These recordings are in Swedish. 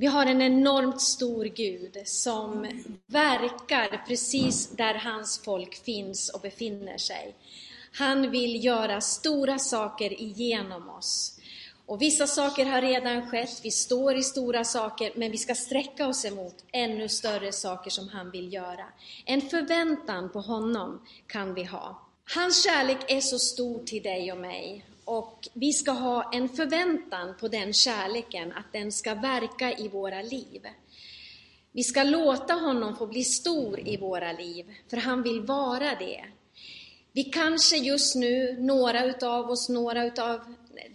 Vi har en enormt stor Gud som verkar precis där hans folk finns och befinner sig. Han vill göra stora saker igenom oss. Och vissa saker har redan skett, vi står i stora saker, men vi ska sträcka oss emot ännu större saker som han vill göra. En förväntan på honom kan vi ha. Hans kärlek är så stor till dig och mig och vi ska ha en förväntan på den kärleken, att den ska verka i våra liv. Vi ska låta honom få bli stor i våra liv, för han vill vara det. Vi kanske just nu, några utav oss, några utav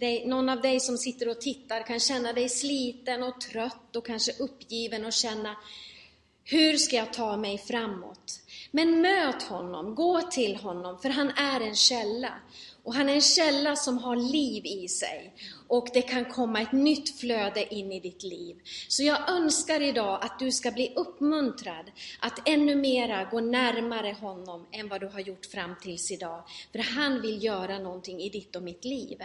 dig, någon av dig som sitter och tittar kan känna dig sliten och trött och kanske uppgiven och känna hur ska jag ta mig framåt? Men möt honom, gå till honom, för han är en källa. Och han är en källa som har liv i sig. Och det kan komma ett nytt flöde in i ditt liv. Så jag önskar idag att du ska bli uppmuntrad att ännu mera gå närmare honom än vad du har gjort fram tills idag. För han vill göra någonting i ditt och mitt liv.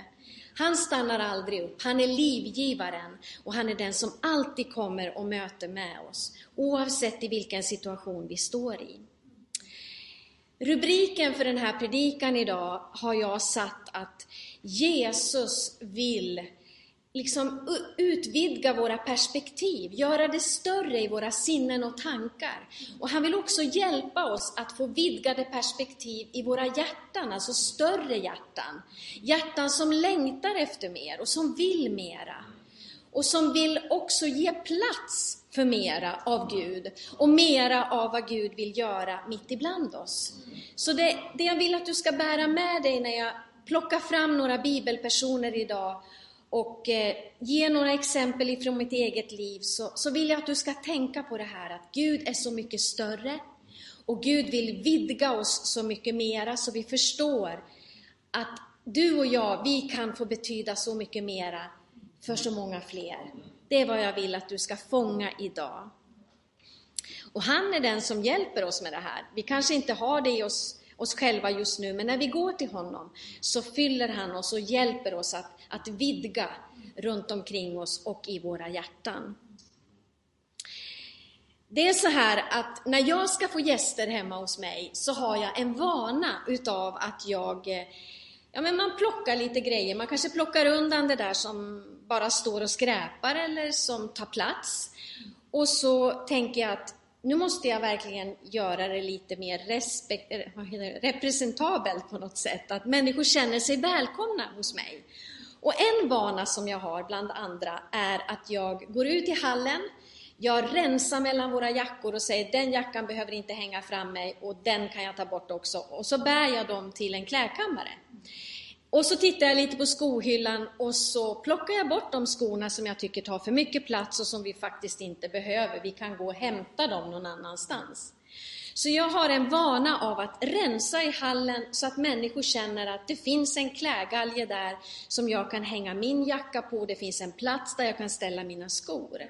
Han stannar aldrig upp, han är livgivaren och han är den som alltid kommer och möter med oss, oavsett i vilken situation vi står i. Rubriken för den här predikan idag har jag satt att Jesus vill liksom utvidga våra perspektiv, göra det större i våra sinnen och tankar. Och han vill också hjälpa oss att få vidgade perspektiv i våra hjärtan, alltså större hjärtan. Hjärtan som längtar efter mer och som vill mera. Och som vill också ge plats för mera av Gud och mera av vad Gud vill göra mitt ibland oss. Så det, det jag vill att du ska bära med dig när jag plockar fram några bibelpersoner idag och eh, ge några exempel ifrån mitt eget liv, så, så vill jag att du ska tänka på det här att Gud är så mycket större och Gud vill vidga oss så mycket mera så vi förstår att du och jag, vi kan få betyda så mycket mera för så många fler. Det är vad jag vill att du ska fånga idag. Och han är den som hjälper oss med det här. Vi kanske inte har det i oss, oss själva just nu, men när vi går till honom så fyller han oss och hjälper oss att, att vidga runt omkring oss och i våra hjärtan. Det är så här att när jag ska få gäster hemma hos mig så har jag en vana utav att jag eh, Ja men man plockar lite grejer, man kanske plockar undan det där som bara står och skräpar eller som tar plats. Och så tänker jag att nu måste jag verkligen göra det lite mer respekt, eh, representabelt på något sätt, att människor känner sig välkomna hos mig. Och en vana som jag har bland andra är att jag går ut i hallen, jag rensar mellan våra jackor och säger den jackan behöver inte hänga fram mig och den kan jag ta bort också. Och så bär jag dem till en klädkammare. Och så tittar jag lite på skohyllan och så plockar jag bort de skorna som jag tycker tar för mycket plats och som vi faktiskt inte behöver. Vi kan gå och hämta dem någon annanstans. Så jag har en vana av att rensa i hallen så att människor känner att det finns en klädgalge där som jag kan hänga min jacka på, det finns en plats där jag kan ställa mina skor.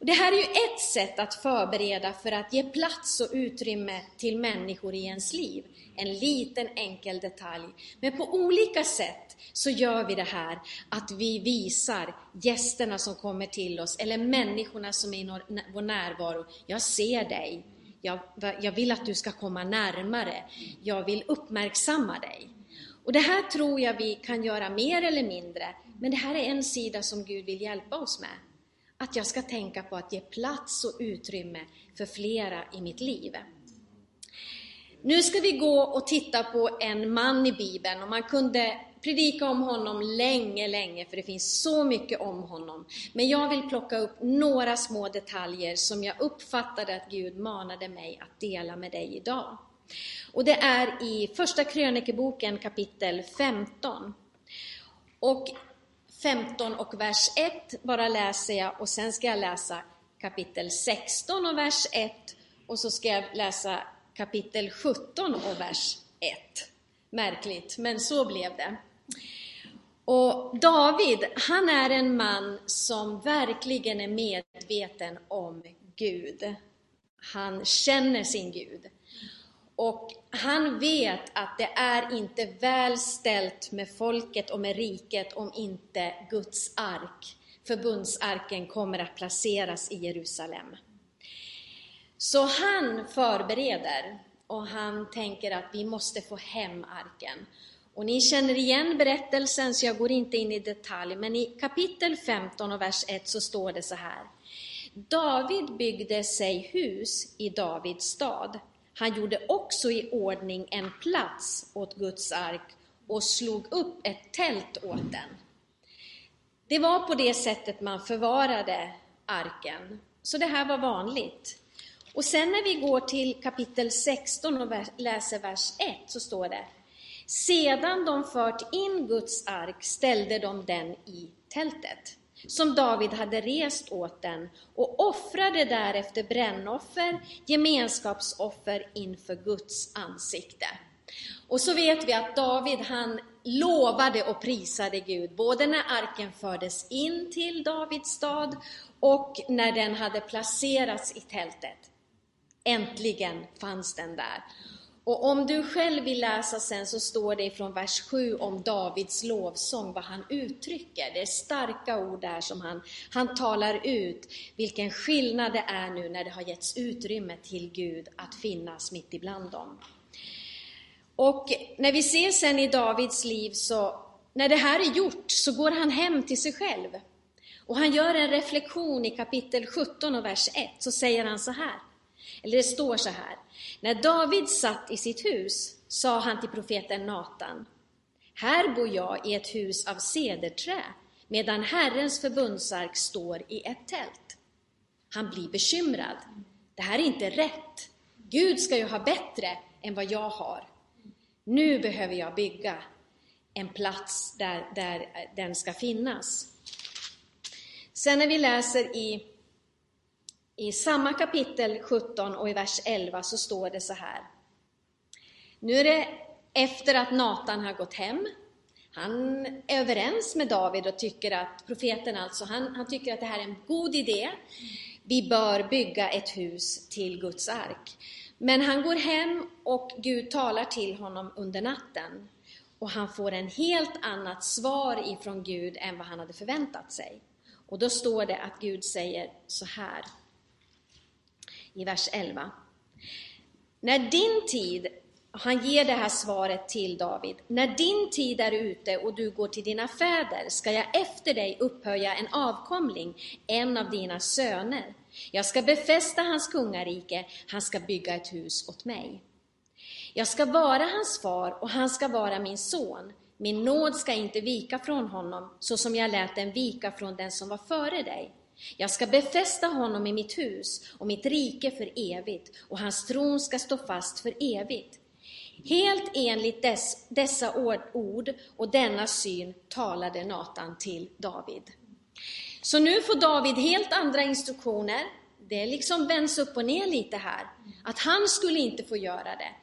Och det här är ju ett sätt att förbereda för att ge plats och utrymme till människor i ens liv. En liten enkel detalj. Men på olika sätt så gör vi det här att vi visar gästerna som kommer till oss, eller människorna som är i vår närvaro, jag ser dig. Jag, jag vill att du ska komma närmare. Jag vill uppmärksamma dig. Och det här tror jag vi kan göra mer eller mindre, men det här är en sida som Gud vill hjälpa oss med att jag ska tänka på att ge plats och utrymme för flera i mitt liv. Nu ska vi gå och titta på en man i Bibeln och man kunde predika om honom länge, länge, för det finns så mycket om honom. Men jag vill plocka upp några små detaljer som jag uppfattade att Gud manade mig att dela med dig idag. Och det är i Första krönikeboken kapitel 15. Och 15 och vers 1 bara läser jag och sen ska jag läsa kapitel 16 och vers 1 och så ska jag läsa kapitel 17 och vers 1. Märkligt, men så blev det. Och David, han är en man som verkligen är medveten om Gud. Han känner sin Gud. Och han vet att det är inte väl ställt med folket och med riket om inte Guds ark förbundsarken kommer att placeras i Jerusalem. Så han förbereder och han tänker att vi måste få hem arken. Och ni känner igen berättelsen så jag går inte in i detalj, men i kapitel 15 och vers 1 så står det så här. David byggde sig hus i Davids stad. Han gjorde också i ordning en plats åt Guds ark och slog upp ett tält åt den. Det var på det sättet man förvarade arken, så det här var vanligt. Och sen när vi går till kapitel 16 och läser vers 1 så står det Sedan de fört in Guds ark ställde de den i tältet som David hade rest åt den och offrade därefter brännoffer, gemenskapsoffer inför Guds ansikte. Och så vet vi att David han lovade och prisade Gud, både när arken fördes in till Davids stad och när den hade placerats i tältet. Äntligen fanns den där. Och om du själv vill läsa sen så står det från vers 7 om Davids lovsång, vad han uttrycker. Det är starka ord där som han, han talar ut, vilken skillnad det är nu när det har getts utrymme till Gud att finnas mitt ibland dem. Och när vi ser sen i Davids liv så, när det här är gjort så går han hem till sig själv. Och han gör en reflektion i kapitel 17 och vers 1, så säger han så här. Eller det står så här. När David satt i sitt hus sa han till profeten Natan. Här bor jag i ett hus av cederträ medan Herrens förbundsark står i ett tält. Han blir bekymrad. Det här är inte rätt. Gud ska ju ha bättre än vad jag har. Nu behöver jag bygga en plats där, där den ska finnas. Sen när vi läser i i samma kapitel 17 och i vers 11 så står det så här. Nu är det efter att Natan har gått hem. Han är överens med David och tycker att, profeten alltså, han, han tycker att det här är en god idé. Vi bör bygga ett hus till Guds ark. Men han går hem och Gud talar till honom under natten. Och han får en helt annat svar ifrån Gud än vad han hade förväntat sig. Och då står det att Gud säger så här i vers 11. När din tid, han ger det här svaret till David, när din tid är ute och du går till dina fäder ska jag efter dig upphöja en avkomling, en av dina söner. Jag ska befästa hans kungarike, han ska bygga ett hus åt mig. Jag ska vara hans far och han ska vara min son. Min nåd ska inte vika från honom, så som jag lät den vika från den som var före dig. Jag ska befästa honom i mitt hus och mitt rike för evigt, och hans tron ska stå fast för evigt. Helt enligt dess, dessa ord och denna syn talade Natan till David. Så nu får David helt andra instruktioner. Det liksom vänds upp och ner lite här. Att han skulle inte få göra det.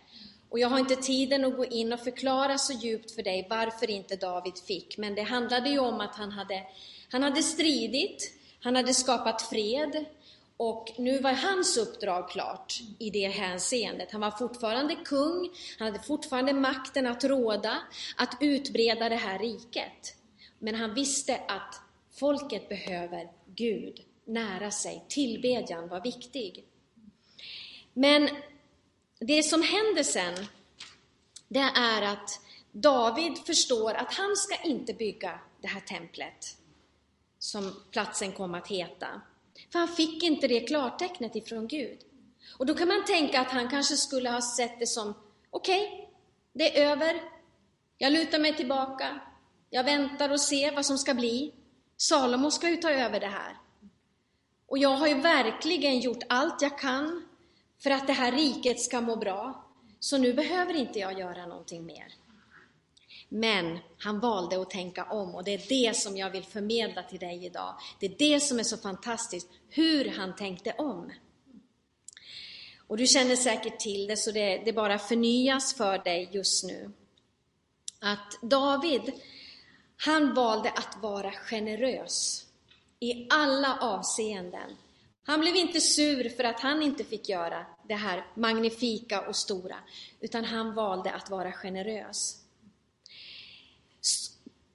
Och jag har inte tiden att gå in och förklara så djupt för dig varför inte David fick, men det handlade ju om att han hade, han hade stridit han hade skapat fred och nu var hans uppdrag klart i det hänseendet. Han var fortfarande kung, han hade fortfarande makten att råda, att utbreda det här riket. Men han visste att folket behöver Gud nära sig. Tillbedjan var viktig. Men det som händer sen, det är att David förstår att han ska inte bygga det här templet som platsen kom att heta. För han fick inte det klartecknet ifrån Gud. Och då kan man tänka att han kanske skulle ha sett det som, okej, okay, det är över. Jag lutar mig tillbaka. Jag väntar och ser vad som ska bli. Salomo ska ju ta över det här. Och jag har ju verkligen gjort allt jag kan för att det här riket ska må bra. Så nu behöver inte jag göra någonting mer. Men han valde att tänka om och det är det som jag vill förmedla till dig idag. Det är det som är så fantastiskt, hur han tänkte om. Och du känner säkert till det, så det, det bara förnyas för dig just nu. Att David, han valde att vara generös i alla avseenden. Han blev inte sur för att han inte fick göra det här magnifika och stora, utan han valde att vara generös.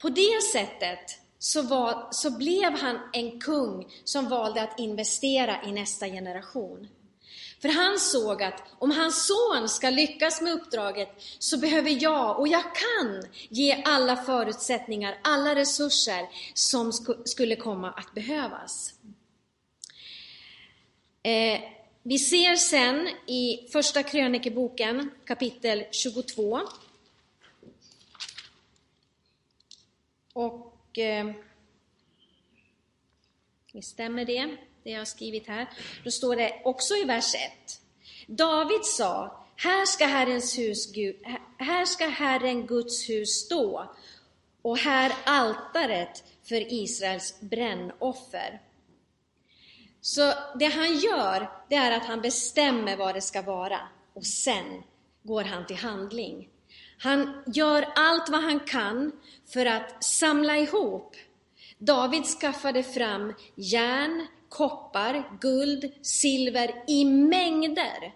På det sättet så, var, så blev han en kung som valde att investera i nästa generation. För han såg att om hans son ska lyckas med uppdraget så behöver jag, och jag kan, ge alla förutsättningar, alla resurser som skulle komma att behövas. Eh, vi ser sen i Första krönikeboken kapitel 22. Och eh, stämmer det? det jag har skrivit här. Då står det också i vers 1. David sa, här ska, Herrens hus, här ska Herren Guds hus stå och här altaret för Israels brännoffer. Så det han gör, det är att han bestämmer vad det ska vara och sen går han till handling. Han gör allt vad han kan för att samla ihop. David skaffade fram järn, koppar, guld, silver i mängder.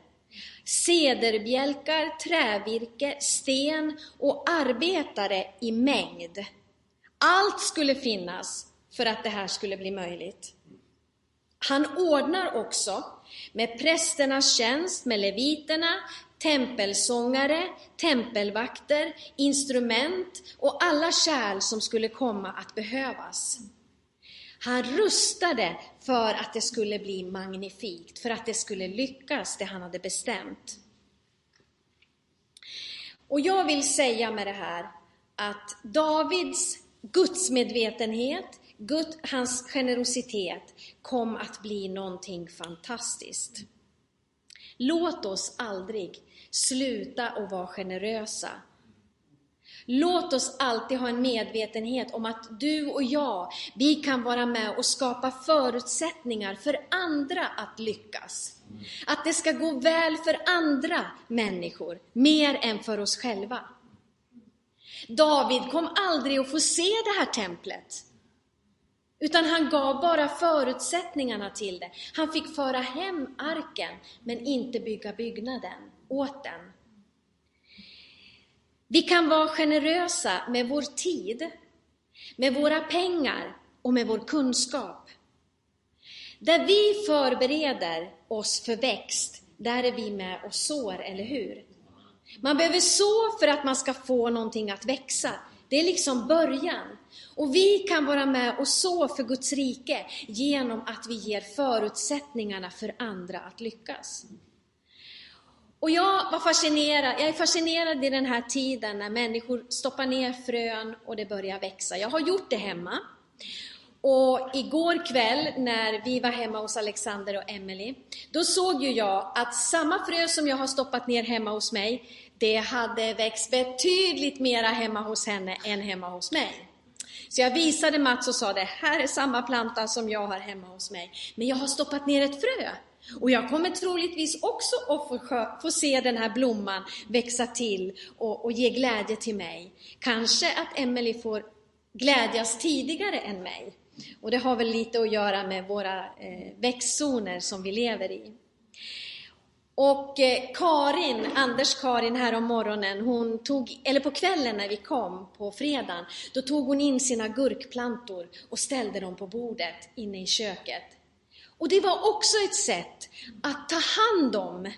Cederbjälkar, trävirke, sten och arbetare i mängd. Allt skulle finnas för att det här skulle bli möjligt. Han ordnar också med prästernas tjänst, med leviterna, tempelsångare, tempelvakter, instrument och alla kärl som skulle komma att behövas. Han rustade för att det skulle bli magnifikt, för att det skulle lyckas, det han hade bestämt. Och jag vill säga med det här att Davids gudsmedvetenhet, Gud, hans generositet kom att bli någonting fantastiskt. Låt oss aldrig sluta att vara generösa Låt oss alltid ha en medvetenhet om att du och jag, vi kan vara med och skapa förutsättningar för andra att lyckas. Att det ska gå väl för andra människor, mer än för oss själva. David kom aldrig att få se det här templet. Utan han gav bara förutsättningarna till det. Han fick föra hem arken, men inte bygga byggnaden åt den. Vi kan vara generösa med vår tid, med våra pengar och med vår kunskap. Där vi förbereder oss för växt, där är vi med och sår, eller hur? Man behöver så för att man ska få någonting att växa. Det är liksom början. Och vi kan vara med och så för Guds rike genom att vi ger förutsättningarna för andra att lyckas. Och jag var fascinerad, jag är fascinerad i den här tiden när människor stoppar ner frön och det börjar växa. Jag har gjort det hemma. Och igår kväll när vi var hemma hos Alexander och Emily, då såg ju jag att samma frö som jag har stoppat ner hemma hos mig, det hade växt betydligt mera hemma hos henne än hemma hos mig. Så jag visade Mats och sa det här är samma planta som jag har hemma hos mig, men jag har stoppat ner ett frö. Och jag kommer troligtvis också att få, få se den här blomman växa till och, och ge glädje till mig. Kanske att Emelie får glädjas tidigare än mig. Och det har väl lite att göra med våra eh, växtzoner som vi lever i. Och eh, Karin, Anders Karin här om morgonen, hon tog, eller på kvällen när vi kom på fredagen, då tog hon in sina gurkplantor och ställde dem på bordet inne i köket. Och det var också ett sätt att ta hand om,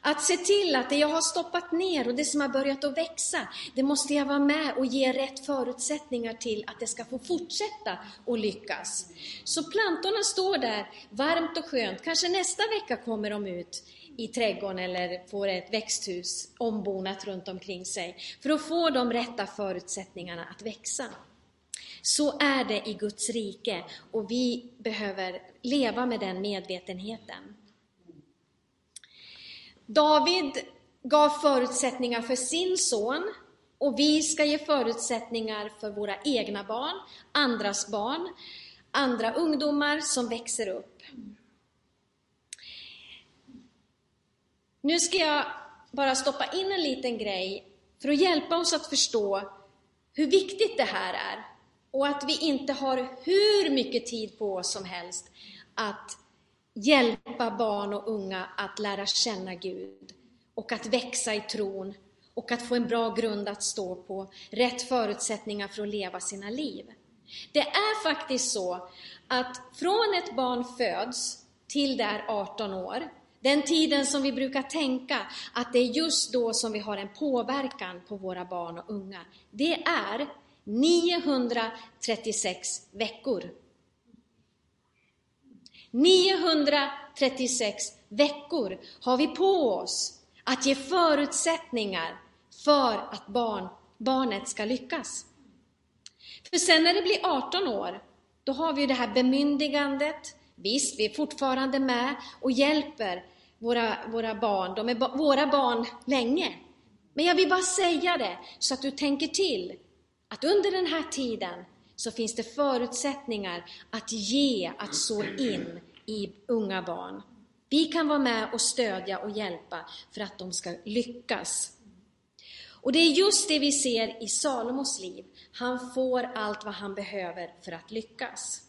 att se till att det jag har stoppat ner och det som har börjat att växa, det måste jag vara med och ge rätt förutsättningar till att det ska få fortsätta att lyckas. Så plantorna står där varmt och skönt, kanske nästa vecka kommer de ut i trädgården eller får ett växthus ombonat runt omkring sig, för att få de rätta förutsättningarna att växa. Så är det i Guds rike och vi behöver leva med den medvetenheten. David gav förutsättningar för sin son och vi ska ge förutsättningar för våra egna barn, andras barn, andra ungdomar som växer upp. Nu ska jag bara stoppa in en liten grej för att hjälpa oss att förstå hur viktigt det här är och att vi inte har hur mycket tid på oss som helst att hjälpa barn och unga att lära känna Gud och att växa i tron och att få en bra grund att stå på, rätt förutsättningar för att leva sina liv. Det är faktiskt så att från ett barn föds till det är 18 år, den tiden som vi brukar tänka att det är just då som vi har en påverkan på våra barn och unga, det är 936 veckor. 936 veckor har vi på oss att ge förutsättningar för att barn, barnet ska lyckas. För sen när det blir 18 år, då har vi det här bemyndigandet. Visst, vi är fortfarande med och hjälper våra, våra barn. De är ba våra barn länge. Men jag vill bara säga det så att du tänker till att under den här tiden så finns det förutsättningar att ge, att så in i unga barn. Vi kan vara med och stödja och hjälpa för att de ska lyckas. Och det är just det vi ser i Salomos liv. Han får allt vad han behöver för att lyckas.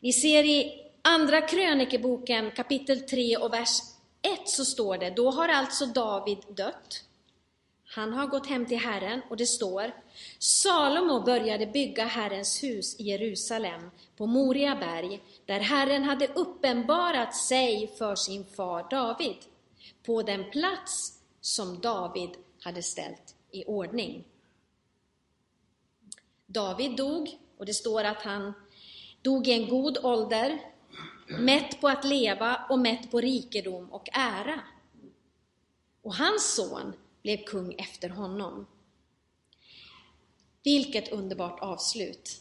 Vi ser i Andra krönikeboken kapitel 3 och vers 1 så står det, då har alltså David dött. Han har gått hem till Herren och det står Salomo började bygga Herrens hus i Jerusalem på Moria berg, där Herren hade uppenbarat sig för sin far David, på den plats som David hade ställt i ordning. David dog och det står att han dog i en god ålder, mätt på att leva och mätt på rikedom och ära. Och hans son blev kung efter honom. Vilket underbart avslut!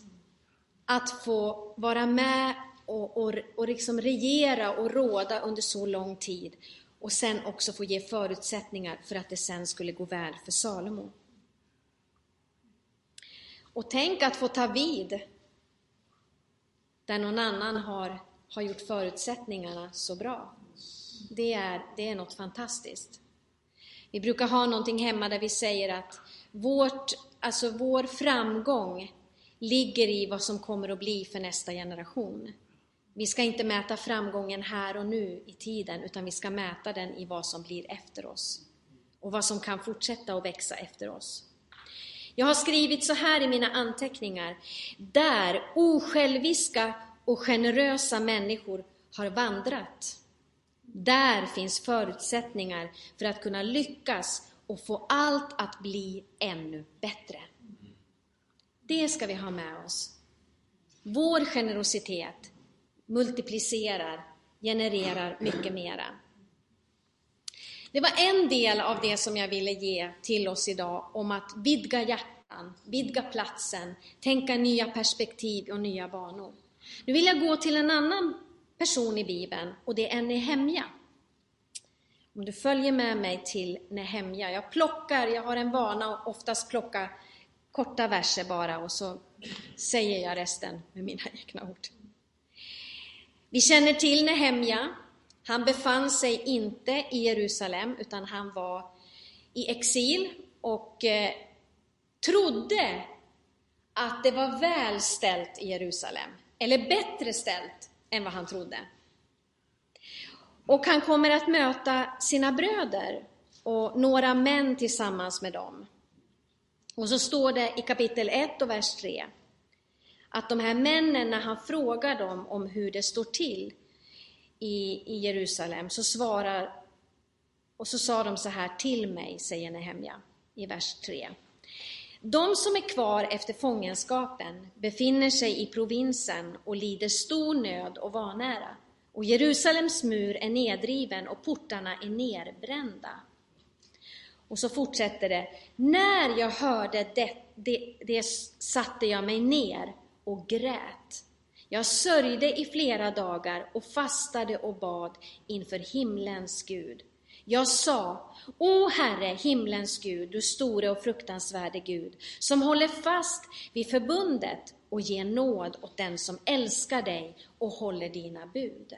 Att få vara med och, och, och liksom regera och råda under så lång tid och sen också få ge förutsättningar för att det sen skulle gå väl för Salomo. Och tänk att få ta vid där någon annan har, har gjort förutsättningarna så bra. Det är, det är något fantastiskt. Vi brukar ha någonting hemma där vi säger att vårt, alltså vår framgång ligger i vad som kommer att bli för nästa generation. Vi ska inte mäta framgången här och nu i tiden, utan vi ska mäta den i vad som blir efter oss och vad som kan fortsätta att växa efter oss. Jag har skrivit så här i mina anteckningar, där osjälviska och generösa människor har vandrat. Där finns förutsättningar för att kunna lyckas och få allt att bli ännu bättre. Det ska vi ha med oss. Vår generositet multiplicerar, genererar mycket mera. Det var en del av det som jag ville ge till oss idag om att vidga hjärtan, vidga platsen, tänka nya perspektiv och nya banor. Nu vill jag gå till en annan person i Bibeln och det är Nehemja. Om du följer med mig till Nehemja. Jag plockar, jag har en vana att oftast plocka korta verser bara och så säger jag resten med mina egna ord. Vi känner till Nehemja. Han befann sig inte i Jerusalem utan han var i exil och eh, trodde att det var väl ställt i Jerusalem, eller bättre ställt än vad han trodde. Och han kommer att möta sina bröder och några män tillsammans med dem. Och så står det i kapitel 1 och vers 3 att de här männen, när han frågar dem om hur det står till i, i Jerusalem, så svarar och så sa de så här till mig, säger Nehemja i vers 3. De som är kvar efter fångenskapen befinner sig i provinsen och lider stor nöd och vanära. Och Jerusalems mur är nedriven och portarna är nerbrända. Och så fortsätter det. När jag hörde det, det, det satte jag mig ner och grät. Jag sörjde i flera dagar och fastade och bad inför himlens Gud. Jag sa, O Herre, himlens Gud, du store och fruktansvärde Gud, som håller fast vid förbundet och ger nåd åt den som älskar dig och håller dina bud.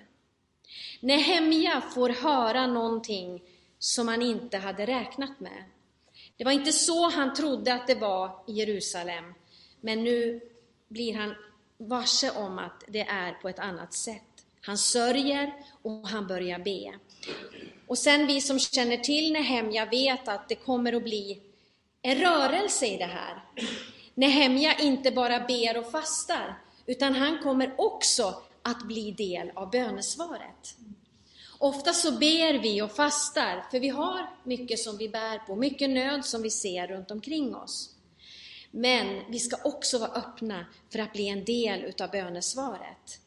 Nehemja får höra någonting som han inte hade räknat med. Det var inte så han trodde att det var i Jerusalem, men nu blir han varse om att det är på ett annat sätt. Han sörjer och han börjar be. Och sen vi som känner till Nehemja vet att det kommer att bli en rörelse i det här. Nehemja inte bara ber och fastar, utan han kommer också att bli del av bönesvaret. Ofta så ber vi och fastar, för vi har mycket som vi bär på, mycket nöd som vi ser runt omkring oss. Men vi ska också vara öppna för att bli en del utav bönesvaret.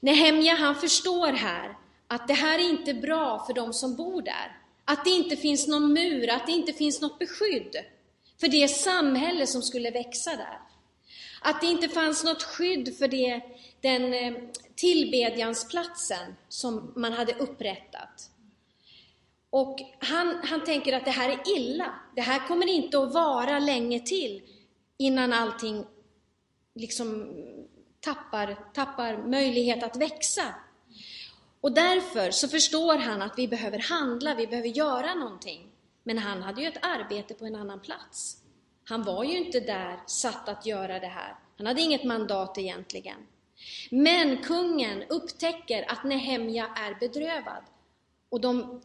Nehemja han förstår här att det här är inte bra för de som bor där. Att det inte finns någon mur, att det inte finns något beskydd för det samhälle som skulle växa där. Att det inte fanns något skydd för det, den eh, tillbedjansplatsen som man hade upprättat. Och han, han tänker att det här är illa. Det här kommer inte att vara länge till innan allting liksom tappar, tappar möjlighet att växa. Och därför så förstår han att vi behöver handla, vi behöver göra någonting. Men han hade ju ett arbete på en annan plats. Han var ju inte där satt att göra det här. Han hade inget mandat egentligen. Men kungen upptäcker att Nehemja är bedrövad och de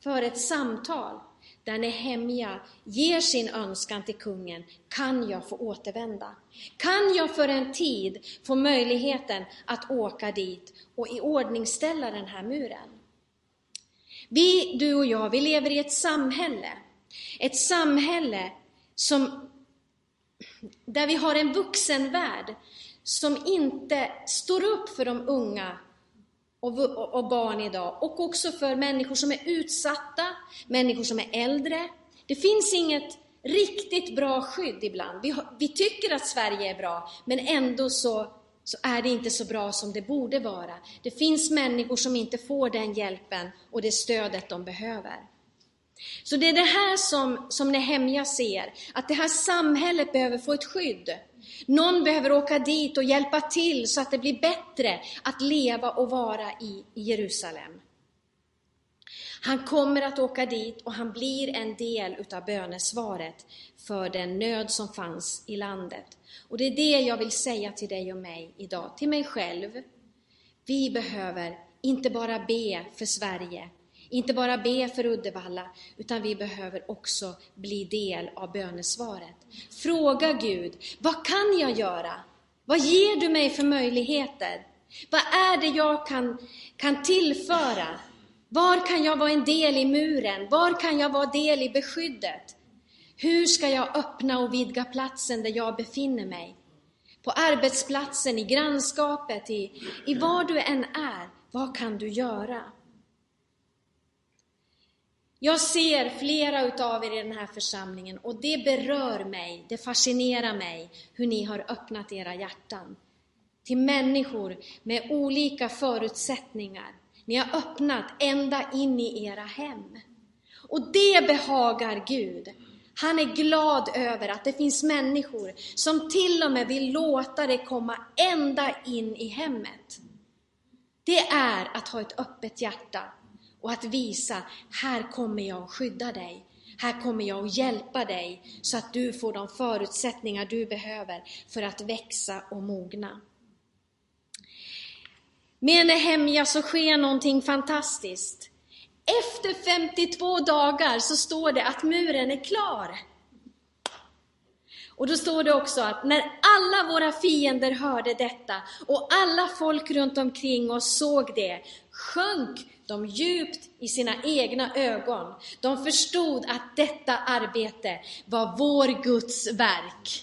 för ett samtal där Nehemja ger sin önskan till kungen. Kan jag få återvända? Kan jag för en tid få möjligheten att åka dit och iordningställa den här muren? Vi, du och jag, vi lever i ett samhälle. Ett samhälle som, där vi har en vuxenvärld som inte står upp för de unga och, och barn idag och också för människor som är utsatta, människor som är äldre. Det finns inget riktigt bra skydd ibland. Vi, vi tycker att Sverige är bra, men ändå så, så är det inte så bra som det borde vara. Det finns människor som inte får den hjälpen och det stödet de behöver. Så det är det här som, som Nehemja ser, att det här samhället behöver få ett skydd. Någon behöver åka dit och hjälpa till så att det blir bättre att leva och vara i Jerusalem. Han kommer att åka dit och han blir en del utav bönesvaret för den nöd som fanns i landet. Och det är det jag vill säga till dig och mig idag, till mig själv. Vi behöver inte bara be för Sverige, inte bara be för Uddevalla, utan vi behöver också bli del av bönesvaret. Fråga Gud, vad kan jag göra? Vad ger du mig för möjligheter? Vad är det jag kan, kan tillföra? Var kan jag vara en del i muren? Var kan jag vara del i beskyddet? Hur ska jag öppna och vidga platsen där jag befinner mig? På arbetsplatsen, i grannskapet, i, i var du än är. Vad kan du göra? Jag ser flera utav er i den här församlingen och det berör mig, det fascinerar mig hur ni har öppnat era hjärtan till människor med olika förutsättningar. Ni har öppnat ända in i era hem. Och det behagar Gud. Han är glad över att det finns människor som till och med vill låta det komma ända in i hemmet. Det är att ha ett öppet hjärta och att visa, här kommer jag att skydda dig. Här kommer jag att hjälpa dig så att du får de förutsättningar du behöver för att växa och mogna. Med Nehemja så sker någonting fantastiskt. Efter 52 dagar så står det att muren är klar. Och då står det också att när alla våra fiender hörde detta och alla folk runt omkring oss såg det, sjönk de djupt i sina egna ögon. De förstod att detta arbete var vår Guds verk.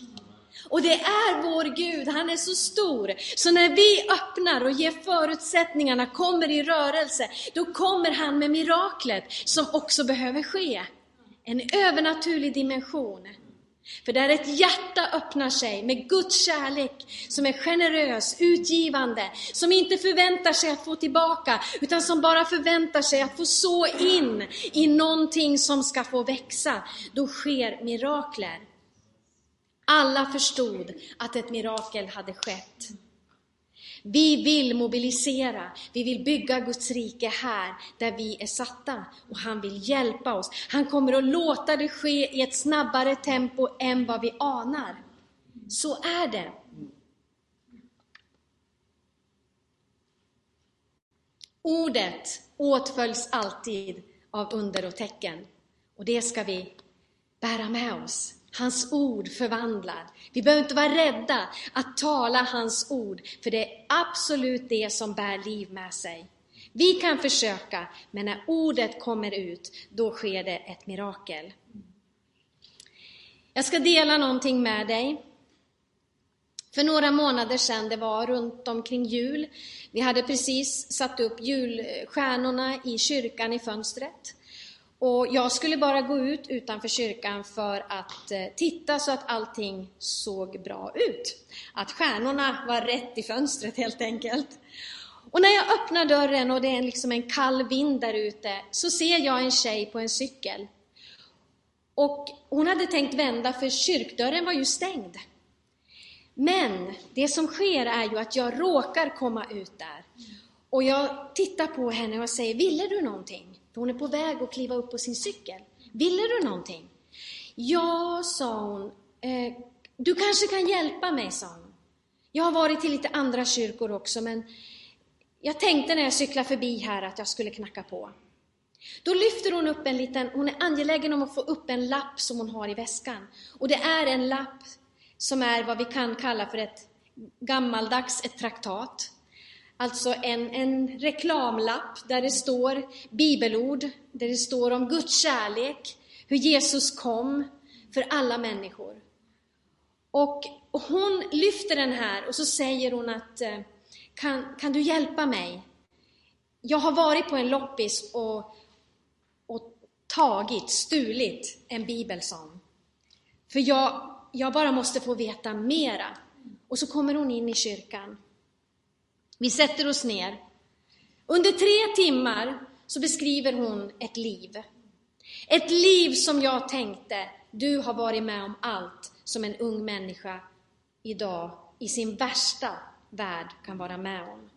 Och det är vår Gud, han är så stor, så när vi öppnar och ger förutsättningarna, kommer i rörelse, då kommer han med miraklet som också behöver ske. En övernaturlig dimension. För där ett hjärta öppnar sig med Guds kärlek som är generös, utgivande, som inte förväntar sig att få tillbaka, utan som bara förväntar sig att få så in i någonting som ska få växa, då sker mirakler. Alla förstod att ett mirakel hade skett. Vi vill mobilisera, vi vill bygga Guds rike här där vi är satta och han vill hjälpa oss. Han kommer att låta det ske i ett snabbare tempo än vad vi anar. Så är det. Ordet åtföljs alltid av under och tecken och det ska vi bära med oss. Hans ord förvandlar. Vi behöver inte vara rädda att tala hans ord, för det är absolut det som bär liv med sig. Vi kan försöka, men när ordet kommer ut, då sker det ett mirakel. Jag ska dela någonting med dig. För några månader sedan, det var runt omkring jul, vi hade precis satt upp julstjärnorna i kyrkan i fönstret. Och jag skulle bara gå ut utanför kyrkan för att eh, titta så att allting såg bra ut. Att stjärnorna var rätt i fönstret helt enkelt. Och när jag öppnar dörren och det är liksom en kall vind där ute, så ser jag en tjej på en cykel. Och hon hade tänkt vända för kyrkdörren var ju stängd. Men det som sker är ju att jag råkar komma ut där. Och jag tittar på henne och säger, ville du någonting? För hon är på väg att kliva upp på sin cykel. Ville du någonting? Ja, sa hon. Eh, du kanske kan hjälpa mig, sa hon. Jag har varit till lite andra kyrkor också, men jag tänkte när jag cyklade förbi här att jag skulle knacka på. Då lyfter hon upp en liten, hon är angelägen om att få upp en lapp som hon har i väskan. Och det är en lapp som är vad vi kan kalla för ett gammaldags ett traktat. Alltså en, en reklamlapp där det står bibelord, där det står om Guds kärlek, hur Jesus kom för alla människor. Och, hon lyfter den här och så säger hon att eh, kan, kan du hjälpa mig? Jag har varit på en loppis och, och tagit, stulit en bibel, som. För jag, jag bara måste få veta mera. Och så kommer hon in i kyrkan. Vi sätter oss ner. Under tre timmar så beskriver hon ett liv. Ett liv som jag tänkte, du har varit med om allt som en ung människa idag i sin värsta värld kan vara med om.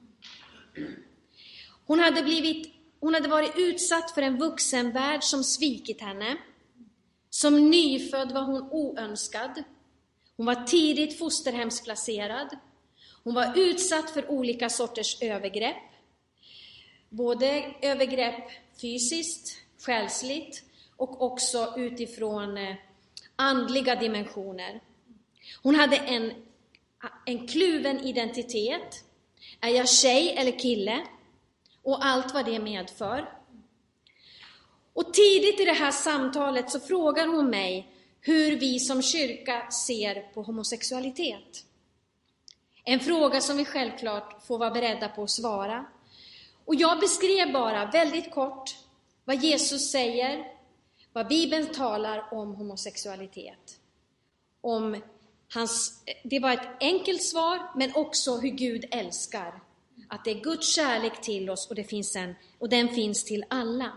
Hon hade, blivit, hon hade varit utsatt för en vuxenvärld som svikit henne. Som nyfödd var hon oönskad. Hon var tidigt fosterhemsplacerad. Hon var utsatt för olika sorters övergrepp. Både övergrepp fysiskt, själsligt och också utifrån eh, andliga dimensioner. Hon hade en, en kluven identitet. Är jag tjej eller kille? Och allt vad det medför. Och tidigt i det här samtalet så frågar hon mig hur vi som kyrka ser på homosexualitet. En fråga som vi självklart får vara beredda på att svara. Och jag beskrev bara väldigt kort vad Jesus säger, vad Bibeln talar om homosexualitet. Om hans, det var ett enkelt svar, men också hur Gud älskar. Att det är Guds kärlek till oss och, det finns en, och den finns till alla.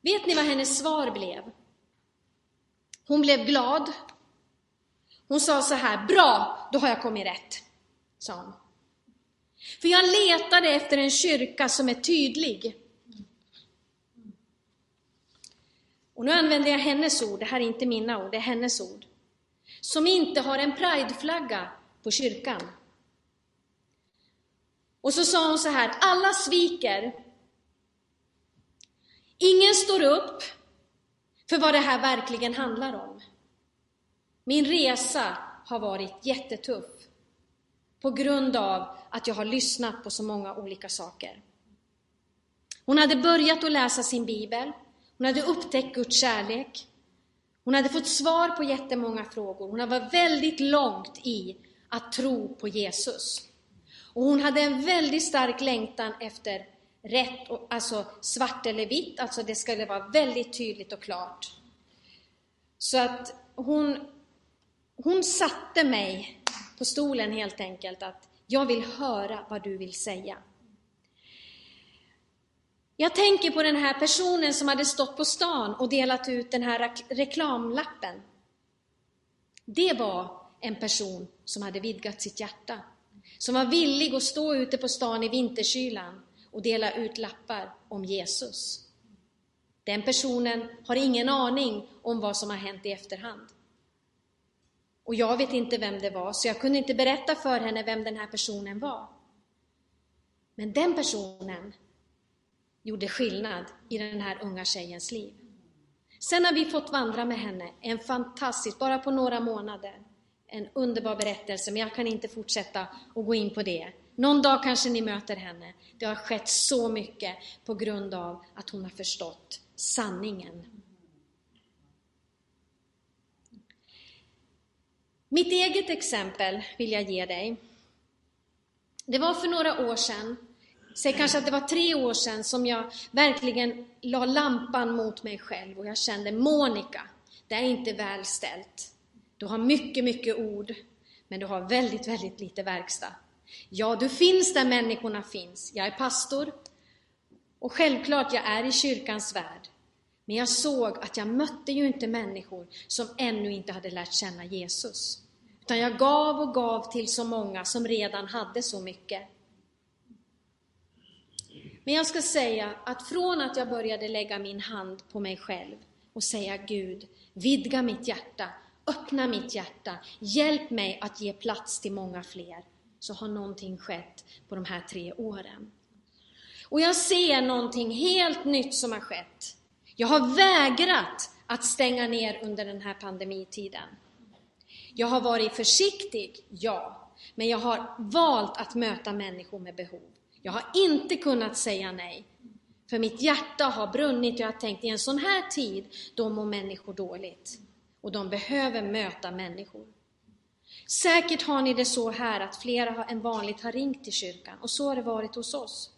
Vet ni vad hennes svar blev? Hon blev glad. Hon sa så här, bra, då har jag kommit rätt, sa hon. För jag letade efter en kyrka som är tydlig. Och nu använder jag hennes ord, det här är inte mina ord, det är hennes ord. Som inte har en prideflagga på kyrkan. Och så sa hon så här, alla sviker. Ingen står upp för vad det här verkligen handlar om. Min resa har varit jättetuff på grund av att jag har lyssnat på så många olika saker. Hon hade börjat att läsa sin bibel, hon hade upptäckt Guds kärlek, hon hade fått svar på jättemånga frågor, hon var väldigt långt i att tro på Jesus. Och hon hade en väldigt stark längtan efter rätt, alltså svart eller vitt, alltså det skulle vara väldigt tydligt och klart. Så att hon, hon satte mig på stolen helt enkelt, att jag vill höra vad du vill säga. Jag tänker på den här personen som hade stått på stan och delat ut den här reklamlappen. Det var en person som hade vidgat sitt hjärta, som var villig att stå ute på stan i vinterkylan och dela ut lappar om Jesus. Den personen har ingen aning om vad som har hänt i efterhand. Och jag vet inte vem det var, så jag kunde inte berätta för henne vem den här personen var. Men den personen gjorde skillnad i den här unga tjejens liv. Sen har vi fått vandra med henne, en fantastisk, bara på några månader, en underbar berättelse, men jag kan inte fortsätta att gå in på det. Någon dag kanske ni möter henne. Det har skett så mycket på grund av att hon har förstått sanningen. Mitt eget exempel vill jag ge dig. Det var för några år sedan, säg kanske att det var tre år sedan, som jag verkligen la lampan mot mig själv och jag kände Monica, det är inte väl ställt. Du har mycket, mycket ord, men du har väldigt, väldigt lite verkstad. Ja, du finns där människorna finns. Jag är pastor och självklart, jag är i kyrkans värld. Men jag såg att jag mötte ju inte människor som ännu inte hade lärt känna Jesus. Utan jag gav och gav till så många som redan hade så mycket. Men jag ska säga att från att jag började lägga min hand på mig själv och säga Gud, vidga mitt hjärta, öppna mitt hjärta, hjälp mig att ge plats till många fler, så har någonting skett på de här tre åren. Och jag ser någonting helt nytt som har skett. Jag har vägrat att stänga ner under den här pandemitiden. Jag har varit försiktig, ja, men jag har valt att möta människor med behov. Jag har inte kunnat säga nej, för mitt hjärta har brunnit och jag har tänkt i en sån här tid, då mår människor dåligt och de behöver möta människor. Säkert har ni det så här att flera än vanligt har ringt till kyrkan och så har det varit hos oss.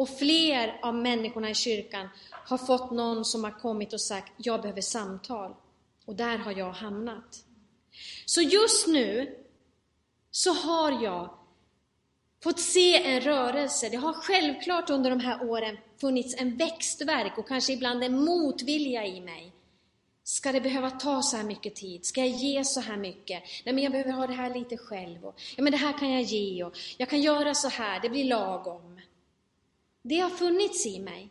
Och fler av människorna i kyrkan har fått någon som har kommit och sagt, jag behöver samtal. Och där har jag hamnat. Så just nu så har jag fått se en rörelse. Det har självklart under de här åren funnits en växtverk och kanske ibland en motvilja i mig. Ska det behöva ta så här mycket tid? Ska jag ge så här mycket? Nej, men jag behöver ha det här lite själv. Och, ja, men det här kan jag ge och jag kan göra så här, det blir lagom. Det har funnits i mig.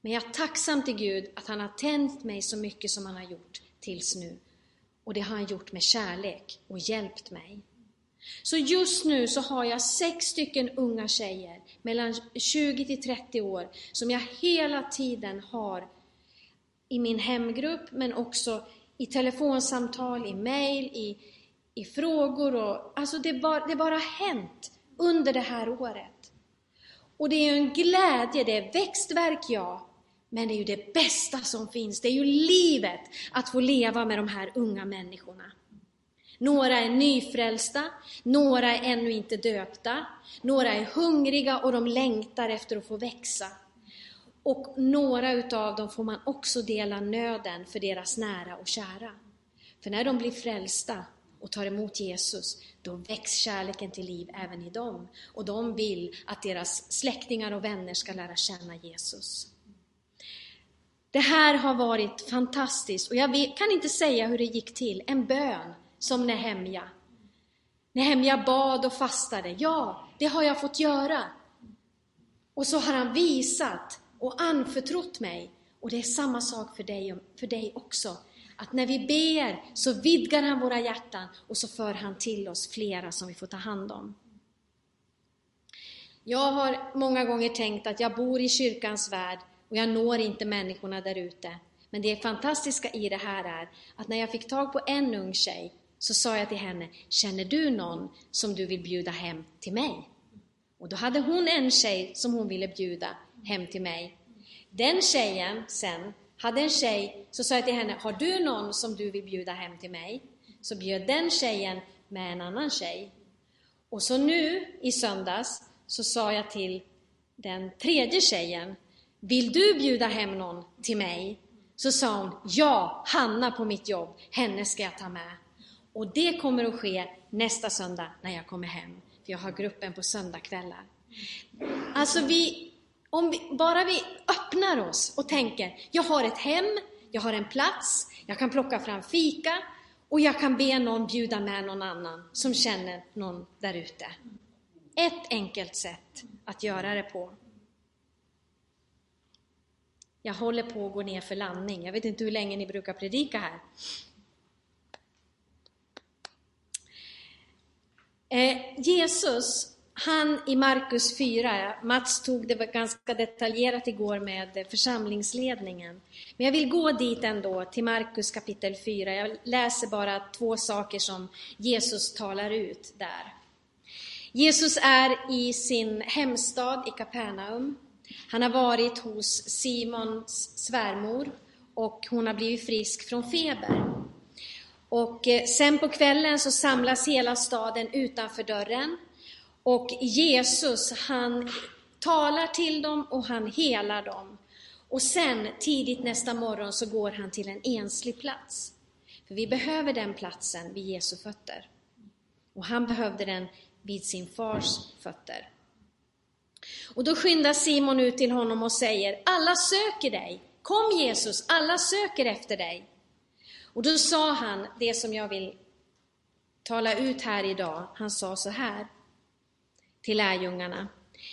Men jag är tacksam till Gud att han har tänt mig så mycket som han har gjort tills nu. Och det har han gjort med kärlek och hjälpt mig. Så just nu så har jag sex stycken unga tjejer mellan 20 till 30 år som jag hela tiden har i min hemgrupp men också i telefonsamtal, i mail, i, i frågor och alltså det bara, det bara hänt under det här året. Och det är en glädje, det är växtverk ja, men det är ju det bästa som finns, det är ju livet att få leva med de här unga människorna. Några är nyfrälsta, några är ännu inte döpta, några är hungriga och de längtar efter att få växa. Och några utav dem får man också dela nöden för deras nära och kära. För när de blir frälsta och tar emot Jesus, då väcks kärleken till liv även i dem. Och de vill att deras släktingar och vänner ska lära känna Jesus. Det här har varit fantastiskt och jag kan inte säga hur det gick till. En bön som Nehemja. Nehemja bad och fastade. Ja, det har jag fått göra. Och så har han visat och anförtrott mig. Och det är samma sak för dig, för dig också. Att när vi ber så vidgar han våra hjärtan och så för han till oss flera som vi får ta hand om. Jag har många gånger tänkt att jag bor i kyrkans värld och jag når inte människorna där ute. Men det fantastiska i det här är att när jag fick tag på en ung tjej så sa jag till henne, känner du någon som du vill bjuda hem till mig? Och då hade hon en tjej som hon ville bjuda hem till mig. Den tjejen sen hade en tjej, så sa jag till henne, har du någon som du vill bjuda hem till mig? Så bjöd den tjejen med en annan tjej. Och så nu i söndags så sa jag till den tredje tjejen, vill du bjuda hem någon till mig? Så sa hon, ja, Hanna på mitt jobb, henne ska jag ta med. Och det kommer att ske nästa söndag när jag kommer hem, för jag har gruppen på söndagkvällar. Alltså vi, om vi, bara vi öppnar oss och tänker, jag har ett hem, jag har en plats, jag kan plocka fram fika och jag kan be någon bjuda med någon annan som känner någon där ute. Ett enkelt sätt att göra det på. Jag håller på att gå ner för landning. Jag vet inte hur länge ni brukar predika här. Eh, Jesus, han i Markus 4, Mats tog det ganska detaljerat igår med församlingsledningen. Men jag vill gå dit ändå, till Markus kapitel 4. Jag läser bara två saker som Jesus talar ut där. Jesus är i sin hemstad i Kapernaum. Han har varit hos Simons svärmor och hon har blivit frisk från feber. Och eh, sen på kvällen så samlas hela staden utanför dörren och Jesus han talar till dem och han helar dem. Och sen tidigt nästa morgon så går han till en enslig plats. För vi behöver den platsen vid Jesu fötter. Och han behövde den vid sin fars fötter. Och då skyndar Simon ut till honom och säger, alla söker dig. Kom Jesus, alla söker efter dig. Och då sa han det som jag vill tala ut här idag. Han sa så här till lärjungarna.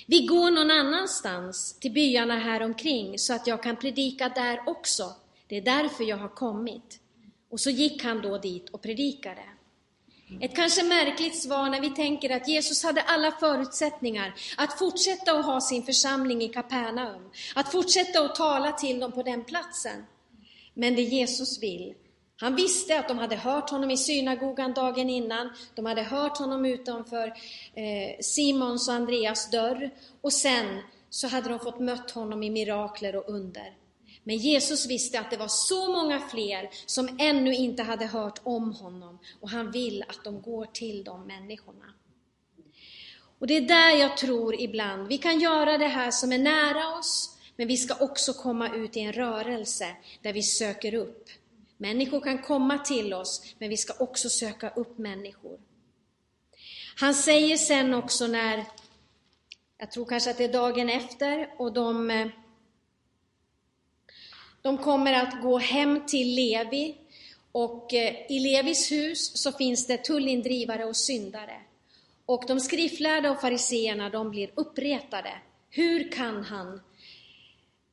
Vi går någon annanstans, till byarna här omkring så att jag kan predika där också. Det är därför jag har kommit. Och så gick han då dit och predikade. Ett kanske märkligt svar när vi tänker att Jesus hade alla förutsättningar att fortsätta att ha sin församling i Kapernaum, att fortsätta att tala till dem på den platsen. Men det Jesus vill, han visste att de hade hört honom i synagogan dagen innan, de hade hört honom utanför eh, Simons och Andreas dörr och sen så hade de fått mött honom i mirakler och under. Men Jesus visste att det var så många fler som ännu inte hade hört om honom och han vill att de går till de människorna. Och det är där jag tror ibland, vi kan göra det här som är nära oss, men vi ska också komma ut i en rörelse där vi söker upp. Människor kan komma till oss, men vi ska också söka upp människor. Han säger sen också när, jag tror kanske att det är dagen efter, och de de kommer att gå hem till Levi och eh, i Levis hus så finns det tullindrivare och syndare. Och de skriftlärda och fariseerna, de blir uppretade. Hur kan han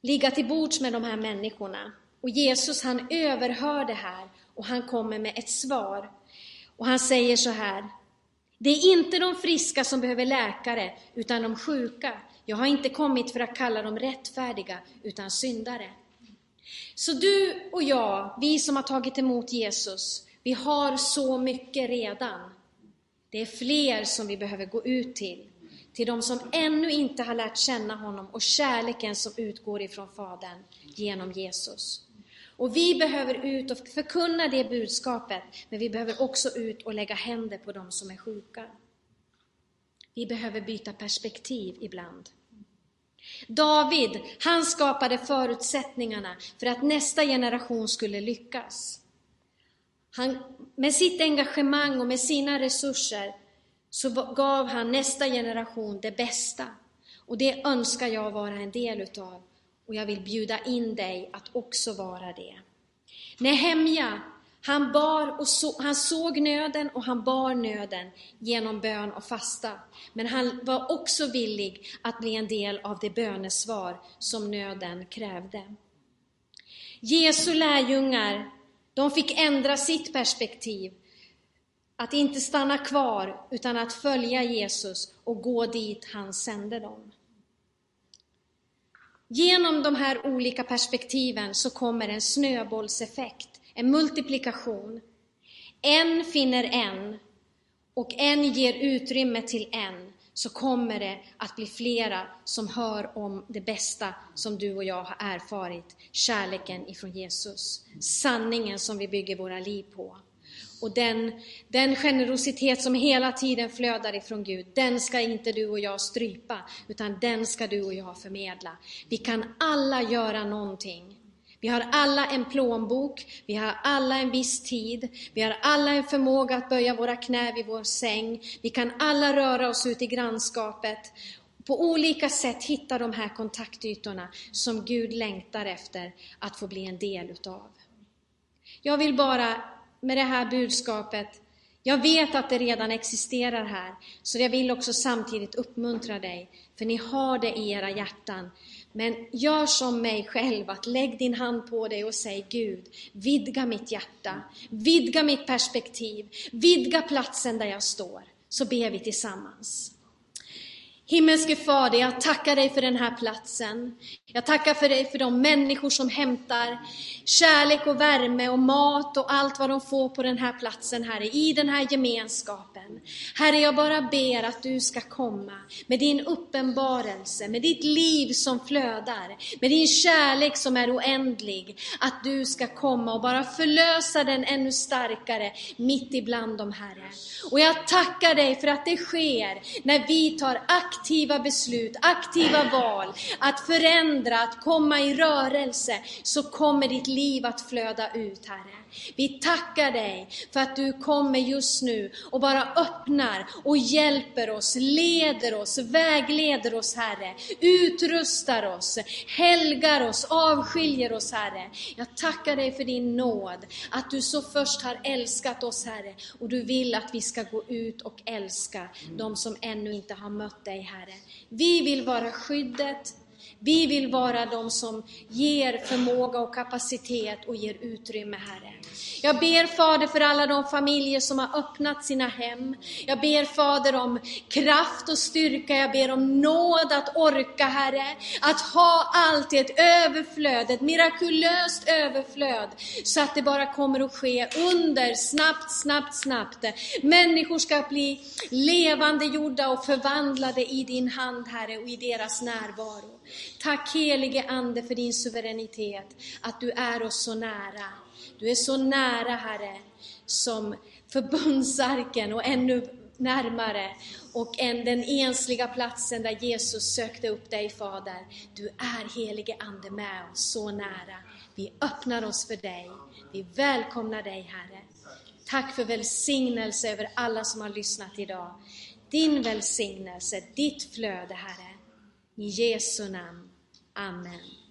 ligga till bords med de här människorna? Och Jesus han överhör det här och han kommer med ett svar. Och han säger så här. Det är inte de friska som behöver läkare, utan de sjuka. Jag har inte kommit för att kalla dem rättfärdiga, utan syndare. Så du och jag, vi som har tagit emot Jesus, vi har så mycket redan. Det är fler som vi behöver gå ut till. Till de som ännu inte har lärt känna honom och kärleken som utgår ifrån Fadern genom Jesus. Och vi behöver ut och förkunna det budskapet, men vi behöver också ut och lägga händer på de som är sjuka. Vi behöver byta perspektiv ibland. David, han skapade förutsättningarna för att nästa generation skulle lyckas. Han, med sitt engagemang och med sina resurser så gav han nästa generation det bästa. Och det önskar jag vara en del utav. Och jag vill bjuda in dig att också vara det. Nehemja, han, bar och så, han såg nöden och han bar nöden genom bön och fasta. Men han var också villig att bli en del av det bönesvar som nöden krävde. Jesu lärjungar, de fick ändra sitt perspektiv. Att inte stanna kvar, utan att följa Jesus och gå dit han sände dem. Genom de här olika perspektiven så kommer en snöbollseffekt en multiplikation. En finner en och en ger utrymme till en, så kommer det att bli flera som hör om det bästa som du och jag har erfarit, kärleken ifrån Jesus, sanningen som vi bygger våra liv på. Och den, den generositet som hela tiden flödar ifrån Gud, den ska inte du och jag strypa, utan den ska du och jag förmedla. Vi kan alla göra någonting vi har alla en plånbok, vi har alla en viss tid, vi har alla en förmåga att böja våra knä vid vår säng, vi kan alla röra oss ut i grannskapet. På olika sätt hitta de här kontaktytorna som Gud längtar efter att få bli en del utav. Jag vill bara med det här budskapet, jag vet att det redan existerar här, så jag vill också samtidigt uppmuntra dig, för ni har det i era hjärtan. Men gör som mig själv, att lägg din hand på dig och säg Gud, vidga mitt hjärta, vidga mitt perspektiv, vidga platsen där jag står. Så ber vi tillsammans. Himmelske Fader, jag tackar dig för den här platsen. Jag tackar för dig för de människor som hämtar kärlek och värme och mat och allt vad de får på den här platsen, Herre, i den här gemenskapen. Herre, jag bara ber att du ska komma med din uppenbarelse, med ditt liv som flödar, med din kärlek som är oändlig. Att du ska komma och bara förlösa den ännu starkare mitt ibland dem, Herre. Och jag tackar dig för att det sker när vi tar aktiva beslut, aktiva val, att förändra, att komma i rörelse, så kommer ditt liv att flöda ut, Herre. Vi tackar dig för att du kommer just nu och bara öppnar och hjälper oss, leder oss, vägleder oss Herre, utrustar oss, helgar oss, avskiljer oss Herre. Jag tackar dig för din nåd, att du så först har älskat oss Herre och du vill att vi ska gå ut och älska de som ännu inte har mött dig Herre. Vi vill vara skyddet, vi vill vara de som ger förmåga och kapacitet och ger utrymme, Herre. Jag ber Fader för alla de familjer som har öppnat sina hem. Jag ber Fader om kraft och styrka, jag ber om nåd att orka Herre. Att ha alltid ett överflöd, ett mirakulöst överflöd. Så att det bara kommer att ske under, snabbt, snabbt, snabbt. Människor ska bli levande gjorda och förvandlade i din hand Herre och i deras närvaro. Tack helige Ande för din suveränitet, att du är oss så nära. Du är så nära Herre, som förbundsarken och ännu närmare och än den ensliga platsen där Jesus sökte upp dig Fader. Du är helige Ande med oss så nära. Vi öppnar oss för dig. Vi välkomnar dig Herre. Tack för välsignelse över alla som har lyssnat idag. Din välsignelse, ditt flöde Herre. I Jesu namn. Amen.